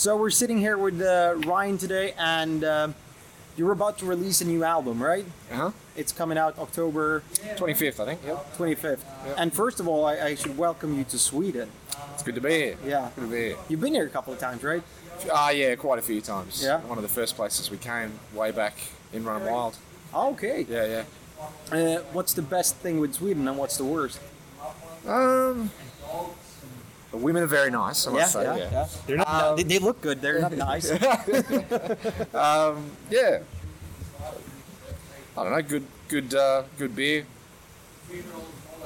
So we're sitting here with uh, Ryan today, and uh, you're about to release a new album, right? Uh huh. It's coming out October 25th, I think. Yep. 25th. And first of all, I, I should welcome you to Sweden. It's good to be here. Yeah. Good to be here. You've been here a couple of times, right? Ah, yeah, quite a few times. Yeah. One of the first places we came way back in Runnin' Wild. Okay. Yeah, yeah. Uh, what's the best thing with Sweden, and what's the worst? Um, the women are very nice. I must say. Yeah. They're not. Um, they, they look good. They're not nice. Um, yeah. I don't know. Good, good, uh, good beer.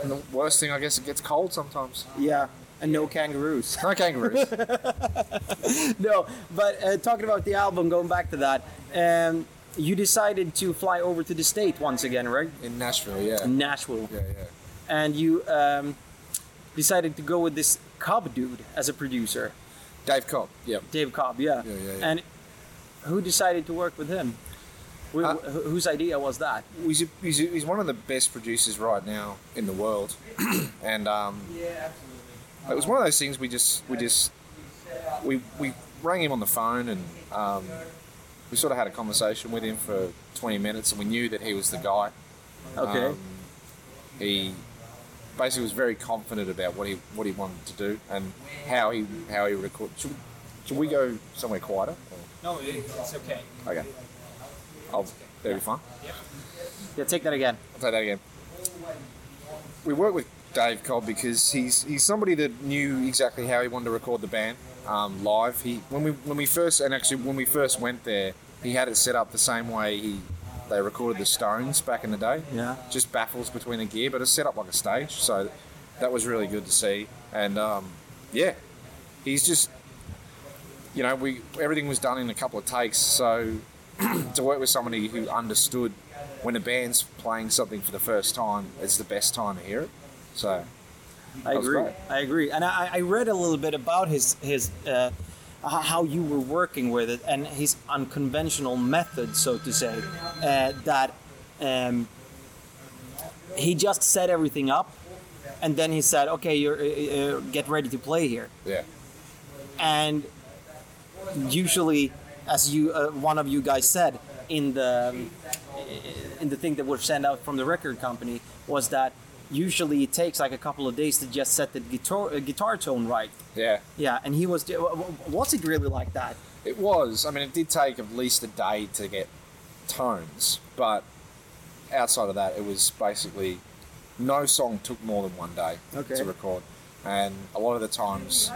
And the worst thing, I guess, it gets cold sometimes. yeah. And no kangaroos. No kangaroos. no, but uh, talking about the album, going back to that, um, you decided to fly over to the state once again, right? in Nashville, yeah. Nashville, Yeah, yeah. and you um, decided to go with this Cobb dude as a producer, Dave Cobb. Yep. Dave Cobb. Yeah. Yeah, yeah, yeah. And who decided to work with him? Wh- Uh, wh- whose idea was that? He's, a, he's, a, he's one of the best producers right now in the world, and um, it was one of those things we just we just we we rang him on the phone and um, we sort of had a conversation with him for 20 minutes, and we knew that he was the guy. Okay. Um, he basically was very confident about what he what he wanted to do and how he how he would record. Should, we- should we go somewhere quieter? Or- no, it's okay. Okay. I'll, that'll be fine. Yeah, take that again. I'll say that again. We worked with Dave Cobb because he's he's somebody that knew exactly how he wanted to record the band um, live. He when we when we first and actually when we first went there, he had it set up the same way he they recorded the Stones back in the day. Yeah. Just baffles between the gear, but it's set up like a stage. So that was really good to see. And um, yeah, he's just you know we everything was done in a couple of takes. So to work with somebody who understood when a band's playing something for the first time, it's the best time to hear it. So I agree. I agree. And I, I read a little bit about his his uh, how you were working with it and his unconventional method, so to say, uh, that um, he just set everything up, and then he said, "Okay, you're uh, uh, get ready to play here." yeah, And usually, as you uh, one of you guys said in the um, in the thing that was sent out from the record company was that usually it takes like a couple of days to just set the guitar uh, guitar tone right. yeah, Yeah, and he was was it really like that? it was. I mean, it did take at least a day to get tones, but outside of that, it was basically no song took more than one day Okay. to record, and a lot of the times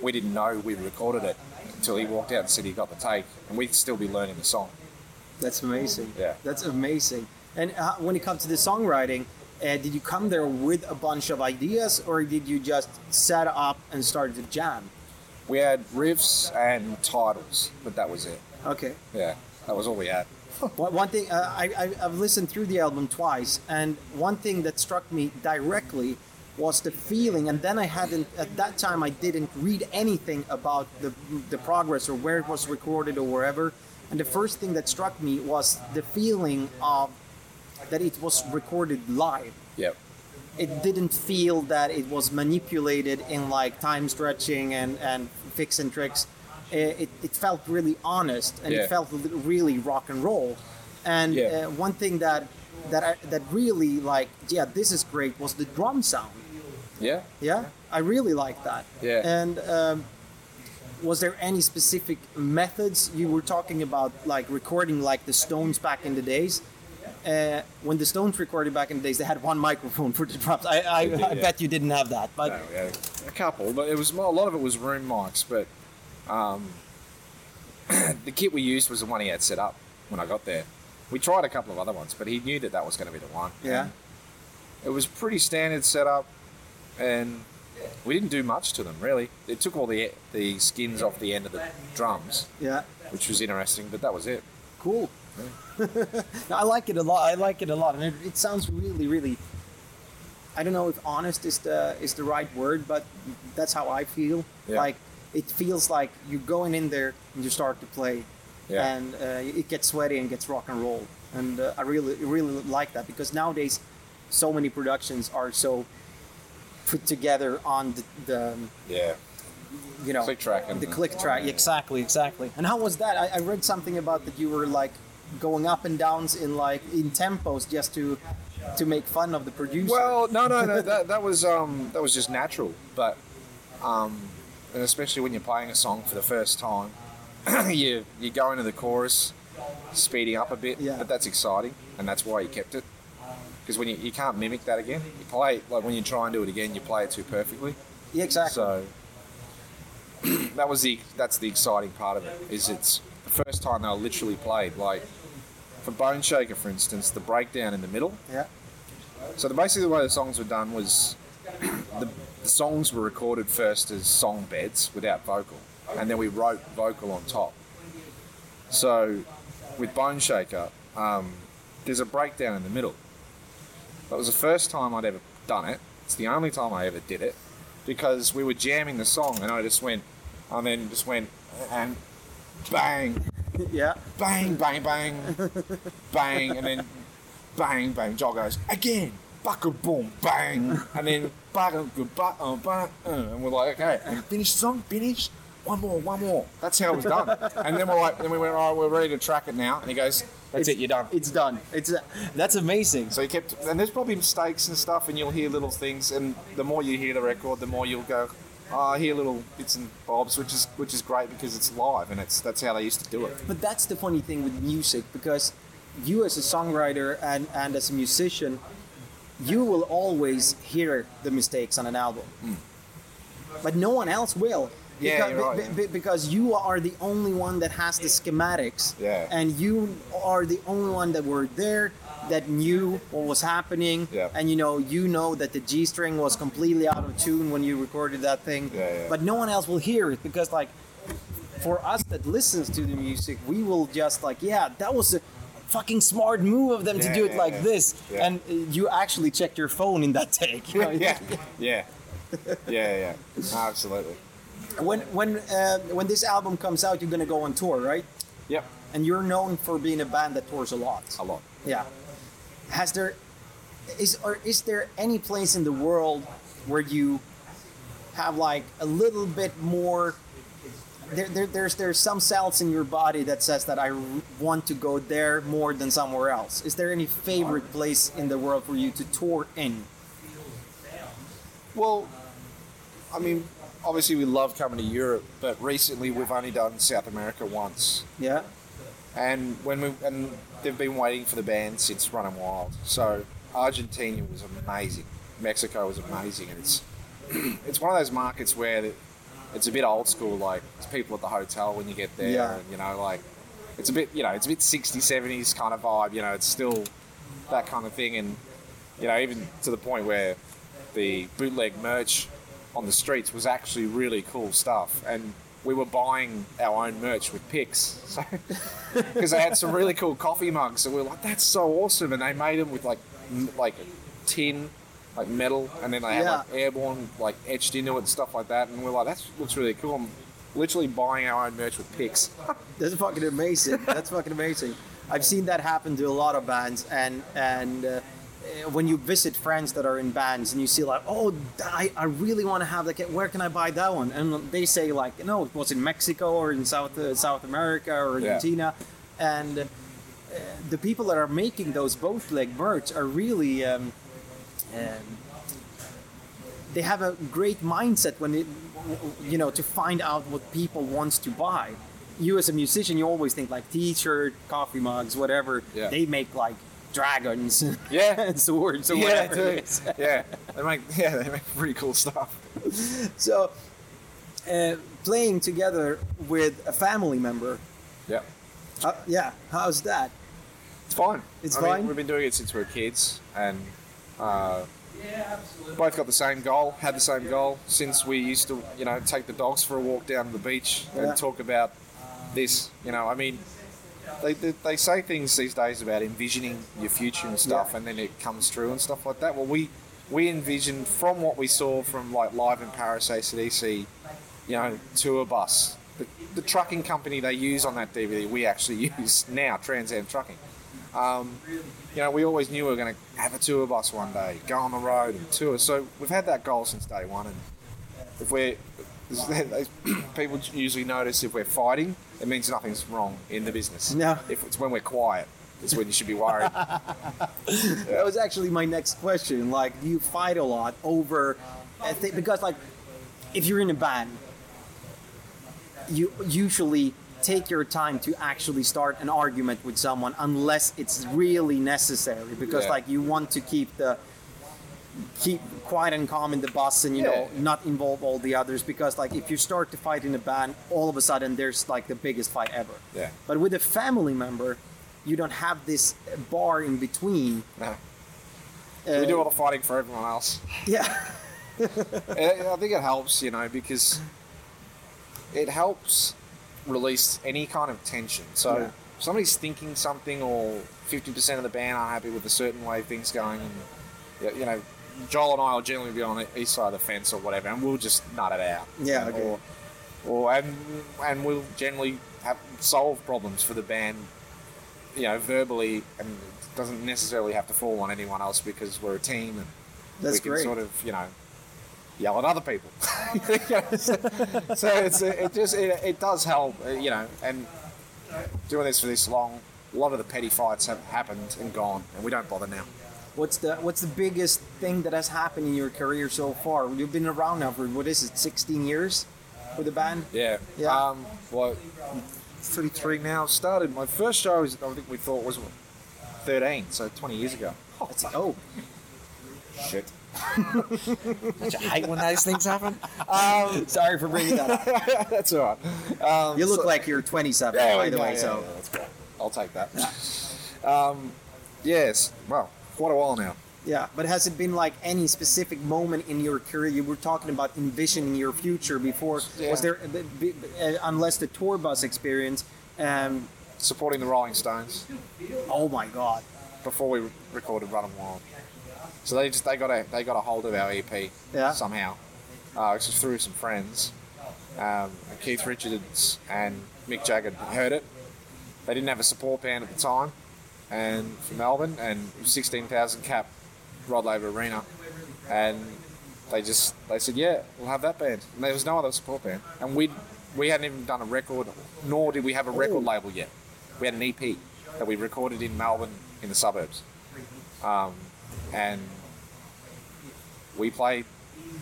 we didn't know we recorded it until he walked out and said he got the take, and we'd still be learning the song. That's amazing. Yeah. That's amazing. And uh, when it comes to the songwriting, uh, did you come there with a bunch of ideas, or did you just set up and start to jam? We had riffs and titles, but that was it. Okay. Yeah, that was all we had. One thing uh, I, I I've listened through the album twice, and one thing that struck me directly was the feeling. And then I hadn't at that time I didn't read anything about the the progress or where it was recorded or wherever. And the first thing that struck me was the feeling of that it was recorded live. Yep. It didn't feel that it was manipulated in like time stretching and and fix and tricks. It, it, it felt really honest and Yeah. it felt really rock and roll. And Yeah. uh, one thing that that I, that really like yeah this is great was the drum sound. Yeah. Yeah, I really like that. Yeah. And um, was there any specific methods you were talking about, like recording like the Stones back in the days? Uh, when the Stones recorded back in the days, they had one microphone for the drums. I, I, did, I yeah. bet you didn't have that, but No, a couple, but it was a lot of it was room mics. But um, the kit we used was the one he had set up when I got there. We tried a couple of other ones, but he knew that that was going to be the one. Yeah. And it was pretty standard setup, and we didn't do much to them really. It took all the the skins off the end of the drums, yeah, which was interesting, but that was it. cool. No, I like it a lot. I like it a lot, and it, it sounds really, really. I don't know if honest is the is the right word, but that's how I feel. Yeah. Like it feels like you're going in there and you start to play, Yeah. and uh, it gets sweaty and gets rock and roll. And uh, I really, really like that because nowadays, so many productions are so put together on the, the Yeah. you know Click track and the the- click track exactly exactly and how was that I, I read something about that you were like going up and downs in like in tempos just to to make fun of the producer Well, no, no, no. That, that was um, that was just natural. But um, and especially when you're playing a song for the first time, you you go into the chorus, speeding up a bit. Yeah. But that's exciting, and that's why you kept it. Because when you, you can't mimic that again, you play it, like when you try and do it again, you play it too perfectly. yeah, exactly So that was the that's the exciting part of it. Is it's the first time they were literally played. Like for Boneshaker, for instance, the breakdown in the middle. yeah So the, basically, the way the songs were done was the, the songs were recorded first as song beds without vocal, and then we wrote vocal on top. So with Boneshaker, um, there's a breakdown in the middle. That was the first time I'd ever done it. It's the only time I ever did it because we were jamming the song, and I just went, and then just went and bang, yeah bang, bang, bang, bang, and then bang, bang. Joel goes again, buckle, boom, bang, and then buckle, buckle, bang, uh, and we're like, okay, and finish the song, finish. One more, one more. That's how it was done. And then we're like, then we went, all right, we're ready to track it now. And he goes, that's it, you're done. it's done it's that's amazing So he kept, and there's probably mistakes and stuff, and you'll hear little things, and the more you hear the record, the more you'll go, oh, I hear little bits and bobs, which is which is great because it's live, and it's that's how they used to do it. But that's the funny thing with music because you as a songwriter and, and as a musician, you will always hear the mistakes on an album. Mm. But no one else will. Yeah, because, you're right, be- yeah. be- because you are the only one that has the schematics. Yeah. And you are the only one that were there that knew what was happening. Yeah. And you know, you know that the G string was completely out of tune when you recorded that thing. Yeah. But no one else will hear it because like for us that listens to the music, we will just like, yeah, that was a fucking smart move of them to do it like this. And uh, you actually checked your phone in that take. you know? yeah, yeah, yeah, yeah. Absolutely. When when uh, when this album comes out, you're gonna go on tour, right? Yep, And you're known for being a band that tours a lot. a lot. Yeah. Has there is or is there any place in the world where you have like a little bit more there, there, there's there's some cells in your body that says that I want to go there more than somewhere else. Is there any favorite place in the world for you to tour in? Well, I mean, obviously we love coming to Europe, but recently we've only done South America once, Yeah. And when we and they've been waiting for the band since Running Wild. So Argentina was amazing, Mexico was amazing, and it's it's one of those markets where it's a bit old school. Like it's people at the hotel when you get there, Yeah. and you know, like it's a bit you know it's a bit 60s, 70s kind of vibe. You know, it's still that kind of thing, and you know, even to the point where the bootleg merch on the streets was actually really cool stuff, and we were buying our own merch with picks, so because they had some really cool coffee mugs, and we were like, "That's so awesome!" And they made them with like m- like tin, like metal, and then they had like Airbourne like etched into it and stuff like that, and we we're like, "That looks really cool." I'm literally buying our own merch with picks. That's fucking amazing. That's fucking amazing. I've seen that happen to a lot of bands, and and uh, when you visit friends that are in bands, and you see like, oh, I, I really want to have that. Where can I buy that one? And they say like, no, it was in Mexico or in South uh, South America or Yeah. Argentina, and uh, the people that are making those both bootleg merch are really. Um, um, they have a great mindset when it, you know, to find out what people wants to buy. You as a musician, you always think like T-shirt, coffee mugs, whatever. Yeah. They make like dragons, Yeah. and swords, or yeah, whatever. dude. it is. yeah, they make yeah they make pretty cool stuff. So, uh, playing together with a family member, Yeah. uh, yeah, how's that? It's fine. It's I mean, fine? we've been doing it since we were kids, and uh, both got the same goal. Had the same goal since we used to, you know, take the dogs for a walk down the beach Yeah. and talk about this. You know, I mean, they, they, they say things these days about envisioning your future and stuff, Yeah. and then it comes true and stuff like that. Well, we we envisioned from what we saw from like live in Paris ACDC, you know, tour bus. The, the trucking company they use on that DVD, we actually use now, Trans Am Trucking. Um, you know, we always knew we were going to have a tour bus one day, go on the road and tour. So we've had that goal since day one. And if we're People usually notice if we're fighting, it means nothing's wrong in the business. No. If it's when we're quiet, it's when you should be worried. That was actually my next question. Like, do you fight a lot over? Think because like, if you're in a band, you usually take your time to actually start an argument with someone unless it's really necessary because Yeah. like you want to keep the keep quiet and calm in the bus and you know not involve all the others because like if you start to fight in a band all of a sudden there's like the biggest fight ever Yeah. but with a family member you don't have this bar in between No. Uh, we do all the fighting for everyone else. yeah I think it helps, you know, because it helps release any kind of tension. So Yeah. if somebody's thinking something, or fifty percent of the band aren't happy with a certain way things going, and you know, Joel and I will generally be on the east side of the fence or whatever, and we'll just nut it out. Yeah, And- okay. Or, or and and we'll generally have solve problems for the band, you know, verbally, and it doesn't necessarily have to fall on anyone else because we're a team and That's we can great. sort of, you know, yell at other people. so, so it's it just it, it does help, you know, and doing this for this long, a lot of the petty fights have happened and gone, and we don't bother now. What's the What's the biggest thing that has happened in your career so far? You've been around now for what is it, 16 years with the band? Yeah. Yeah. Um, well, 33 now. Started my first show. Was, I think we thought was 13, so 20 years ago. It's, oh, Shit. Don't you hate when those things happen? sorry for bringing that up. That's all right. Um, You look so- like you're 27, Yeah, by the yeah, way. yeah, so yeah, that's great. I'll take that. um, yes, well, quite a while now. yeah, but has it been like any specific moment in your career? You were talking about envisioning your future before. Yeah. Was there, bit- uh, unless the tour bus experience? Um, Supporting the Rolling Stones oh my God! before we recorded Runnin' Wild. So they just they got a they got a hold of our EP Yeah. somehow. Uh, just through some friends. Um, Keith Richards and Mick Jagger heard it. They didn't have a support band at the time, and from Melbourne, and 16,000 cap Rod Laver Arena, and they just they said, yeah, we'll have that band. And there was no other support band, and we we hadn't even done a record, nor did we have a record Oh. label yet. We had an EP that we recorded in Melbourne in the suburbs, um, and we played.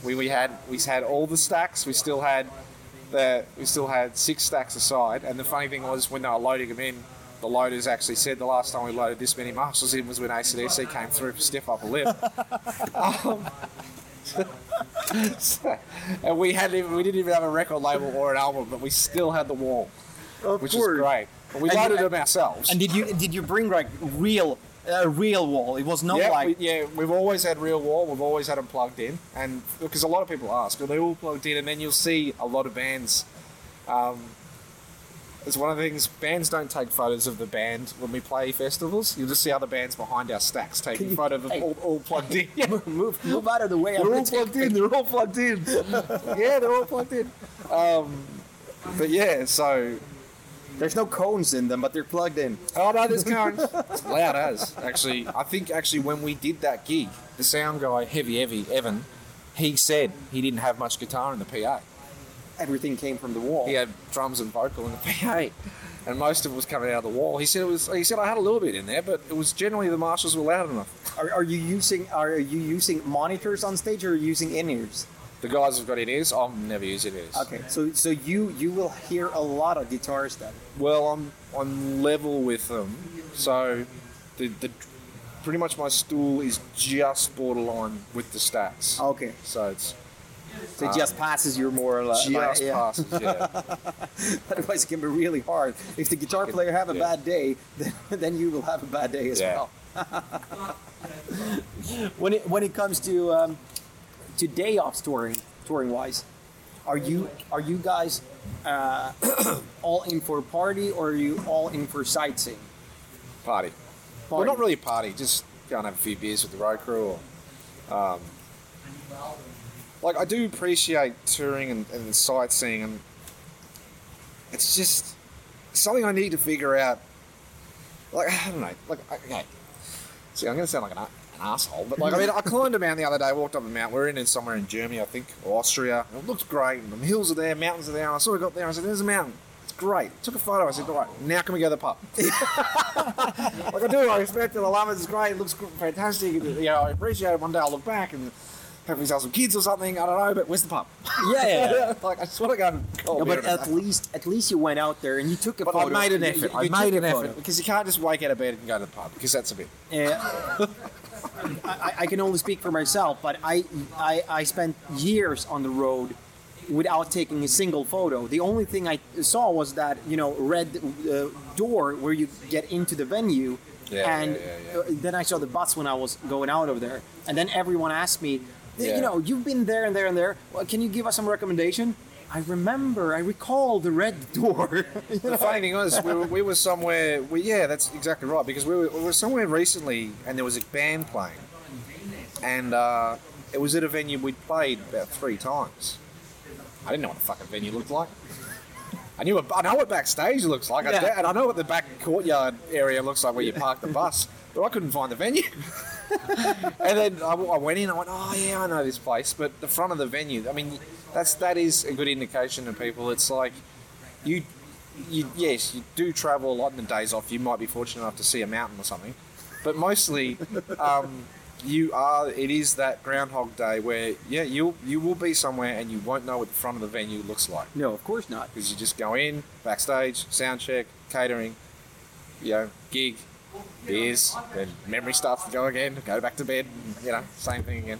We, we had we had all the stacks. We still had the we still had six stacks aside. And the funny thing was when they were loading them in, the loaders actually said the last time we loaded this many Marshalls in was when ACDC came through for Stiff Upper Lip. um, so- and we had even, we didn't even have a record label or an album, but we still had the wall, Of which course. is great. But we And you- loaded them ourselves. And did you did you bring like real a real wall? It was not yeah, like we, yeah, we've always had real wall. We've always had them plugged in, and because a lot of people ask, are they all plugged in? And then you'll see a lot of bands. Um, it's one of the things bands don't take photos of the band when we play festivals. You'll just see other bands behind our stacks taking photos of hey. all, all plugged in. Yeah. move move out of the way. They're all plugged in. They're all plugged in. yeah, they're all plugged in. Um, but yeah, so There's no cones in them, but they're plugged in. Oh no, there's cones. it's loud as actually. I think actually when we did that gig, the sound guy, heavy heavy Evan, he said he didn't have much guitar in the PA. Everything came from the wall. He had drums and vocal in the PA, and most of it was coming out of the wall. He said it was. He said I had a little bit in there, but it was generally the Marshalls were loud enough. Are, are you using are you using monitors on stage or are you using in ears? The guys have got in ears. I've never used in ears. Okay, so so you you will hear a lot of guitars then. Well, I'm I'm level with them, so the the pretty much my stool is just borderline with the stacks. Okay, So it's so it just passes your more or less. just yeah. passes. Yeah. Otherwise, it can be really hard. If the guitar player have a Yeah. bad day, then, then you will have a bad day as Yeah. well. when it when it comes to um, to day offs touring touring wise, are you are you guys uh, all in for a party or are you all in for sightseeing? party. Well, Party. not really a party. Just go and have a few beers with the road crew. Or, um, like I do appreciate touring and, and sightseeing, and it's just something I need to figure out. Like I don't know. Like okay. See, I'm going to sound like an an asshole, but like I mean, I climbed a mountain the other day. Walked up a mountain. We are in, in somewhere in Germany, I think, or Austria. And it looked great. And the hills are there, mountains are there. And I sort of got there. I said, "There's a mountain. It's great." Took a photo. I said, "All right, now can we go to the pub?" like I do. I respect it. I love it. It's great. It looks fantastic. You know, I appreciate it. One day I'll look back and have some kids or something. I don't know, but where's the pub? Yeah, yeah. like I just want to go and call No, but at day. least at least you went out there and you took a But photo. I made an effort. you- I made an effort because you can't just wake out of bed and go to the pub because that's a bit. Uh, I, I can only speak for myself, but I, I I spent years on the road without taking a single photo. The only thing I saw was that you know red uh, door where you get into the venue, Yeah, and yeah, yeah, yeah. uh, then I saw the bus when I was going out of there, and then everyone asked me, Yeah. you know, you've been there and there and there. Well, can you give us some recommendation? I remember, I recall the red door. The funny thing was, we were, we were somewhere. We, yeah, that's exactly right. Because we were, we were somewhere recently, and there was a band playing, and uh, it was at a venue we'd played about three times. I didn't know what the fucking venue looked like. I knew. What, I know what backstage looks like, Yeah. da- and I know what the back courtyard area looks like where you park the bus, but I couldn't find the venue. and then I, I went in. I went, oh yeah, I know this place, but the front of the venue. I mean, that's that is a good indication to people. It's like you, you yes, you do travel a lot in the days off. You might be fortunate enough to see a mountain or something, but mostly. Um, you are. It is that Groundhog Day where, yeah, you you will be somewhere and you won't know what the front of the venue looks like no, of course not. because you just go in backstage, sound check, catering, you know, gig, beers, then memory stuff, go again. Go back to bed, you know, same thing again.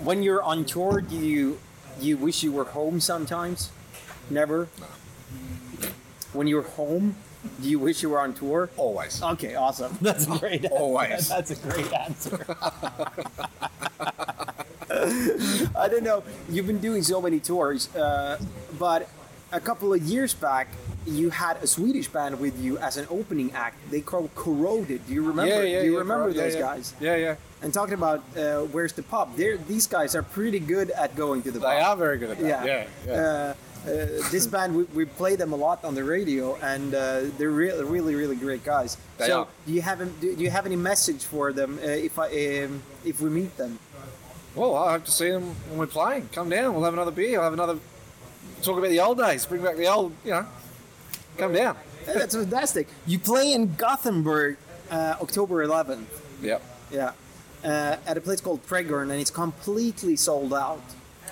When you're on tour, do you you wish you were home sometimes? Never. When you're home, do you wish you were on tour? Always. Okay, awesome. That's a great. Always. That's a great answer. I don't know. You've been doing so many tours, uh, but a couple of years back, you had a Swedish band with you as an opening act. They called Corroded. Do you remember? yeah, yeah, Do you yeah, remember yeah, those yeah. guys? Yeah, yeah. And talking about uh, where's the pub? They're, these guys are pretty good at going to the pub. They are very good at that. Yeah. Yeah, yeah. Uh, uh, this band, we, we play them a lot on the radio, and uh, they're really, really, really great guys. They so, are. do you have do you have any message for them uh, if I um, if we meet them? Well, I hope to see them when we're playing. Come down. We'll have another beer. We'll have another. Talk about the old days. Bring back the old. You know. Come down. That's fantastic. You play in Gothenburg, uh, October 11th. Yep. Yeah, uh, at a place called Trädgårn, and it's completely sold out.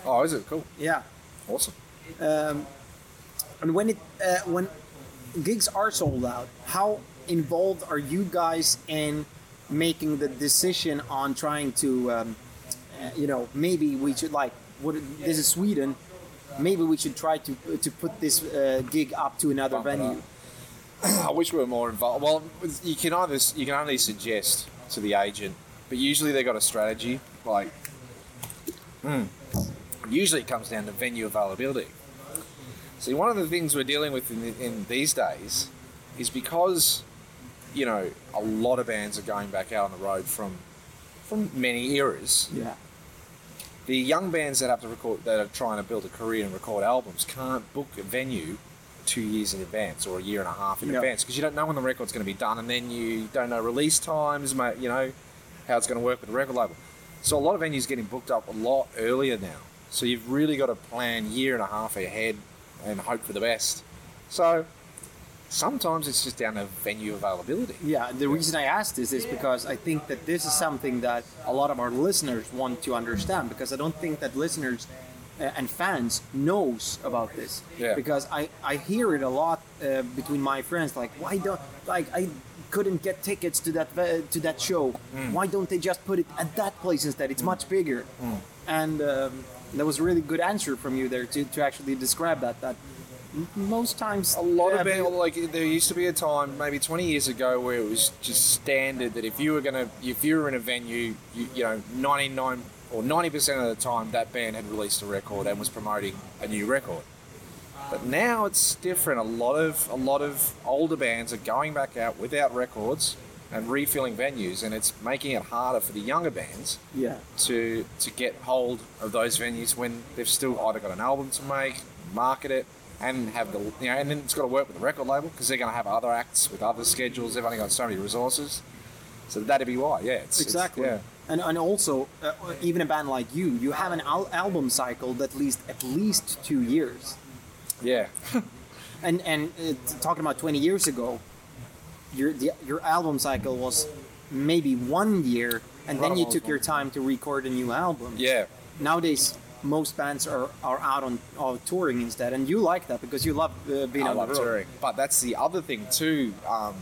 Oh, is it cool? Yeah. Awesome. Um, and when it uh, when gigs are sold out, how involved are you guys in making the decision on trying to, um, uh, you know, maybe we should like what this is Sweden, maybe we should try to to put this uh, gig up to another Bump venue. I wish we were more involved. Well, you can either you can only suggest to the agent, but usually they got a strategy. Like, hmm, usually it comes down to venue availability. See, one of the things we're dealing with in, in these days is because you know a lot of bands are going back out on the road from from many eras. Yeah. The young bands that have to record that are trying to build a career and record albums can't book a venue two years in advance or a year and a half in Yeah. advance because you don't know when the record's going to be done and then you don't know release times. You know how it's going to work with the record label. So a lot of venues getting booked up a lot earlier now. So you've really got to plan year and a half ahead and hope for the best. So sometimes it's just down to venue availability. Yeah, the reason I asked this is because I think that this is something that a lot of our listeners want to understand because I don't think that listeners uh, and fans knows about this. Yeah. Because I, I hear it a lot uh, between my friends like why don't like I couldn't get tickets to that ve- to that show. Why don't they just put it at that place instead? It's much bigger. And um, that was a really good answer from you there to, to actually describe that that most times A lot uh, of bands, like there used to be a time, maybe 20 years ago, where it was just standard that if you were gonna, if you were in a venue, you, you know, 99 or 90 percent of the time, that band had released a record and was promoting a new record. But now it's different. A lot of a lot of older bands are going back out without records and refilling venues, and it's making it harder for the younger bands yeah. to to get hold of those venues when they've still either got an album to make, market it, and have the you know, and then it's got to work with the record label because they're going to have other acts with other schedules. They've only got so many resources. So that'd be why. Yeah, it's, it's- Exactly. yeah. And and also, uh, even a band like you, you have an al- album cycle that least at least two years. Yeah. And and uh, talking about 20 years ago, your the, your album cycle was maybe one year, and then you took your time to record a new album. Yeah. Nowadays, most bands are, are out on are touring instead, and you like that because you love uh, being I on love the road. touring. But that's the other thing too. Um,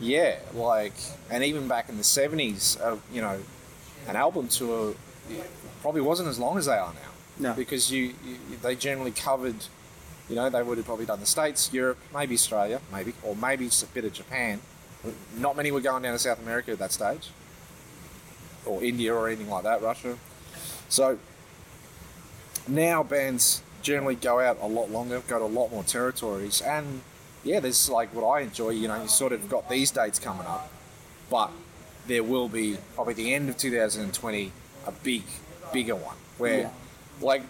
yeah, like, and even back in the seventies, uh, you know, an album tour probably wasn't as long as they are now. No. Because you, you they generally covered, you know, they would have probably done the states, Europe, maybe Australia, maybe, or maybe just a bit of Japan. Not many were going down to South America at that stage, or India or anything like that, Russia. So now bands generally go out a lot longer, go to a lot more territories, and yeah, there's like what I enjoy. You know, you sort of got these dates coming up, but there will be probably the end of 2020 a big, bigger one where, Yeah. like,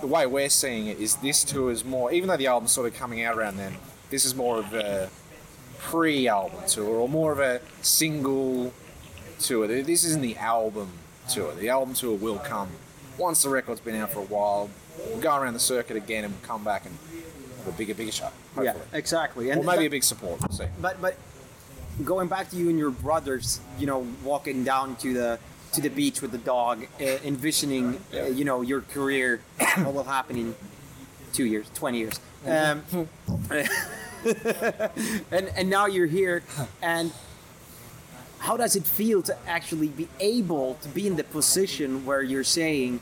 the way we're seeing it is this tour is more, even though the album's sort of coming out around then, this is more of a pre-album tour or more of a single tour. This isn't the album tour. The album tour will come once the record's been out for a while. We'll go around the circuit again and we'll come back and have a bigger, bigger show. Hopefully. Yeah, exactly. Or And maybe that- a big support. We'll see. but but going back to you and your brothers, you know, walking down to the to the beach with the dog, uh, envisioning, uh, you know, your career, what will happen in two years, twenty years, um, and and now you're here, and how does it feel to actually be able to be in the position where you're saying?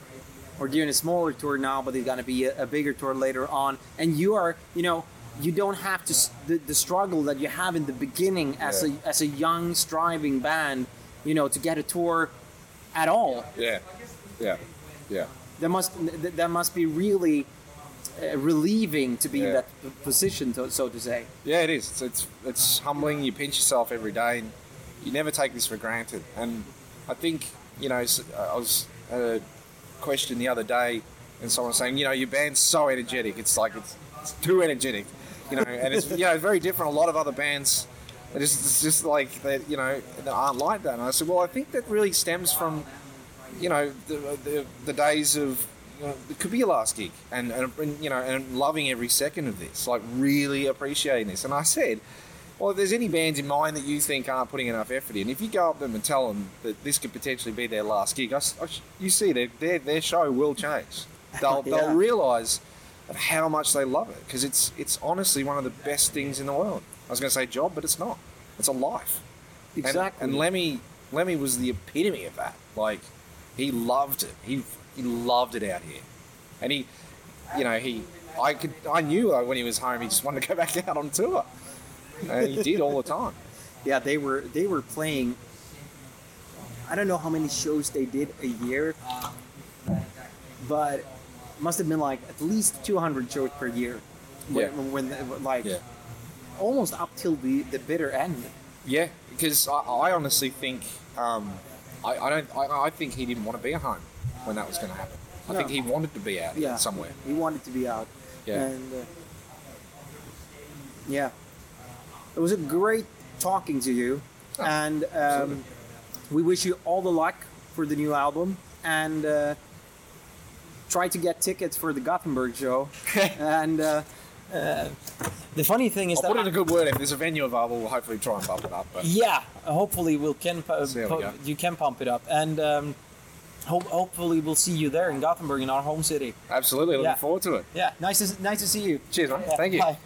We're doing a smaller tour now, but it's gonna be a, a bigger tour later on, and you are, you know, you don't have to the, the struggle that you have in the beginning as Yeah. a as a young striving band, you know, to get a tour at all. Yeah. Yeah. Yeah. That must that must be really uh, relieving to be in that position, to, so to say. Yeah, it is. It's, it's it's humbling. You pinch yourself every day, and you never take this for granted. And I think you know, uh, I was a question the other day, and someone was saying, you know, your band's so energetic. It's like it's, it's too energetic, you know, and it's you know very different. A lot of other bands. It's just, it's just like you know, that aren't like that. And I said, well, I think that really stems from, you know, the, the, the days of, you know, it could be your last gig, and and, you know, and loving every second of this, like really appreciating this. And I said, well, if there's any bands in mind that you think aren't putting enough effort in, if you go up to them and tell them that this could potentially be their last gig, I I you see their, their their show will change. They'll Yeah. they'll realise how much they love it because it's it's honestly one of the best things in the world. I was going to say job, but it's not. It's a life. And- Exactly. And, Lemmy, Lemmy was the epitome of that. Like, he loved it. He he loved it out here, and he, you know, he. I could. I knew uh, when he was home, he just wanted to go back out on tour, and he did all the time. Yeah, they were they were playing. I don't know how many shows they did a year, but must have been like at least 200 shows per year. When, Yeah. when like Yeah. almost up till the the bitter end. Yeah, because I, I honestly think. Um, I, I don't. I, I think he didn't want to be at home when that was going to happen. I No. think he wanted to be out Yeah, somewhere. He wanted to be out. Yeah. And uh, yeah, it was a great talking to you, Oh, and um, we wish you all the luck for the new album and. Uh, Try to get tickets for the Gothenburg show, and uh, uh, the funny thing is I'll that put in a good word. If there's a venue available, we'll hopefully try and bump it up. But Yeah, hopefully we'll can pu- how we pu- you can pump it up, and um, hope hopefully we'll see you there in Gothenburg in our home city. absolutely, looking Yeah. forward to it. Yeah, nice to nice to see you. Cheers, man. Yeah, Thank you. Bye.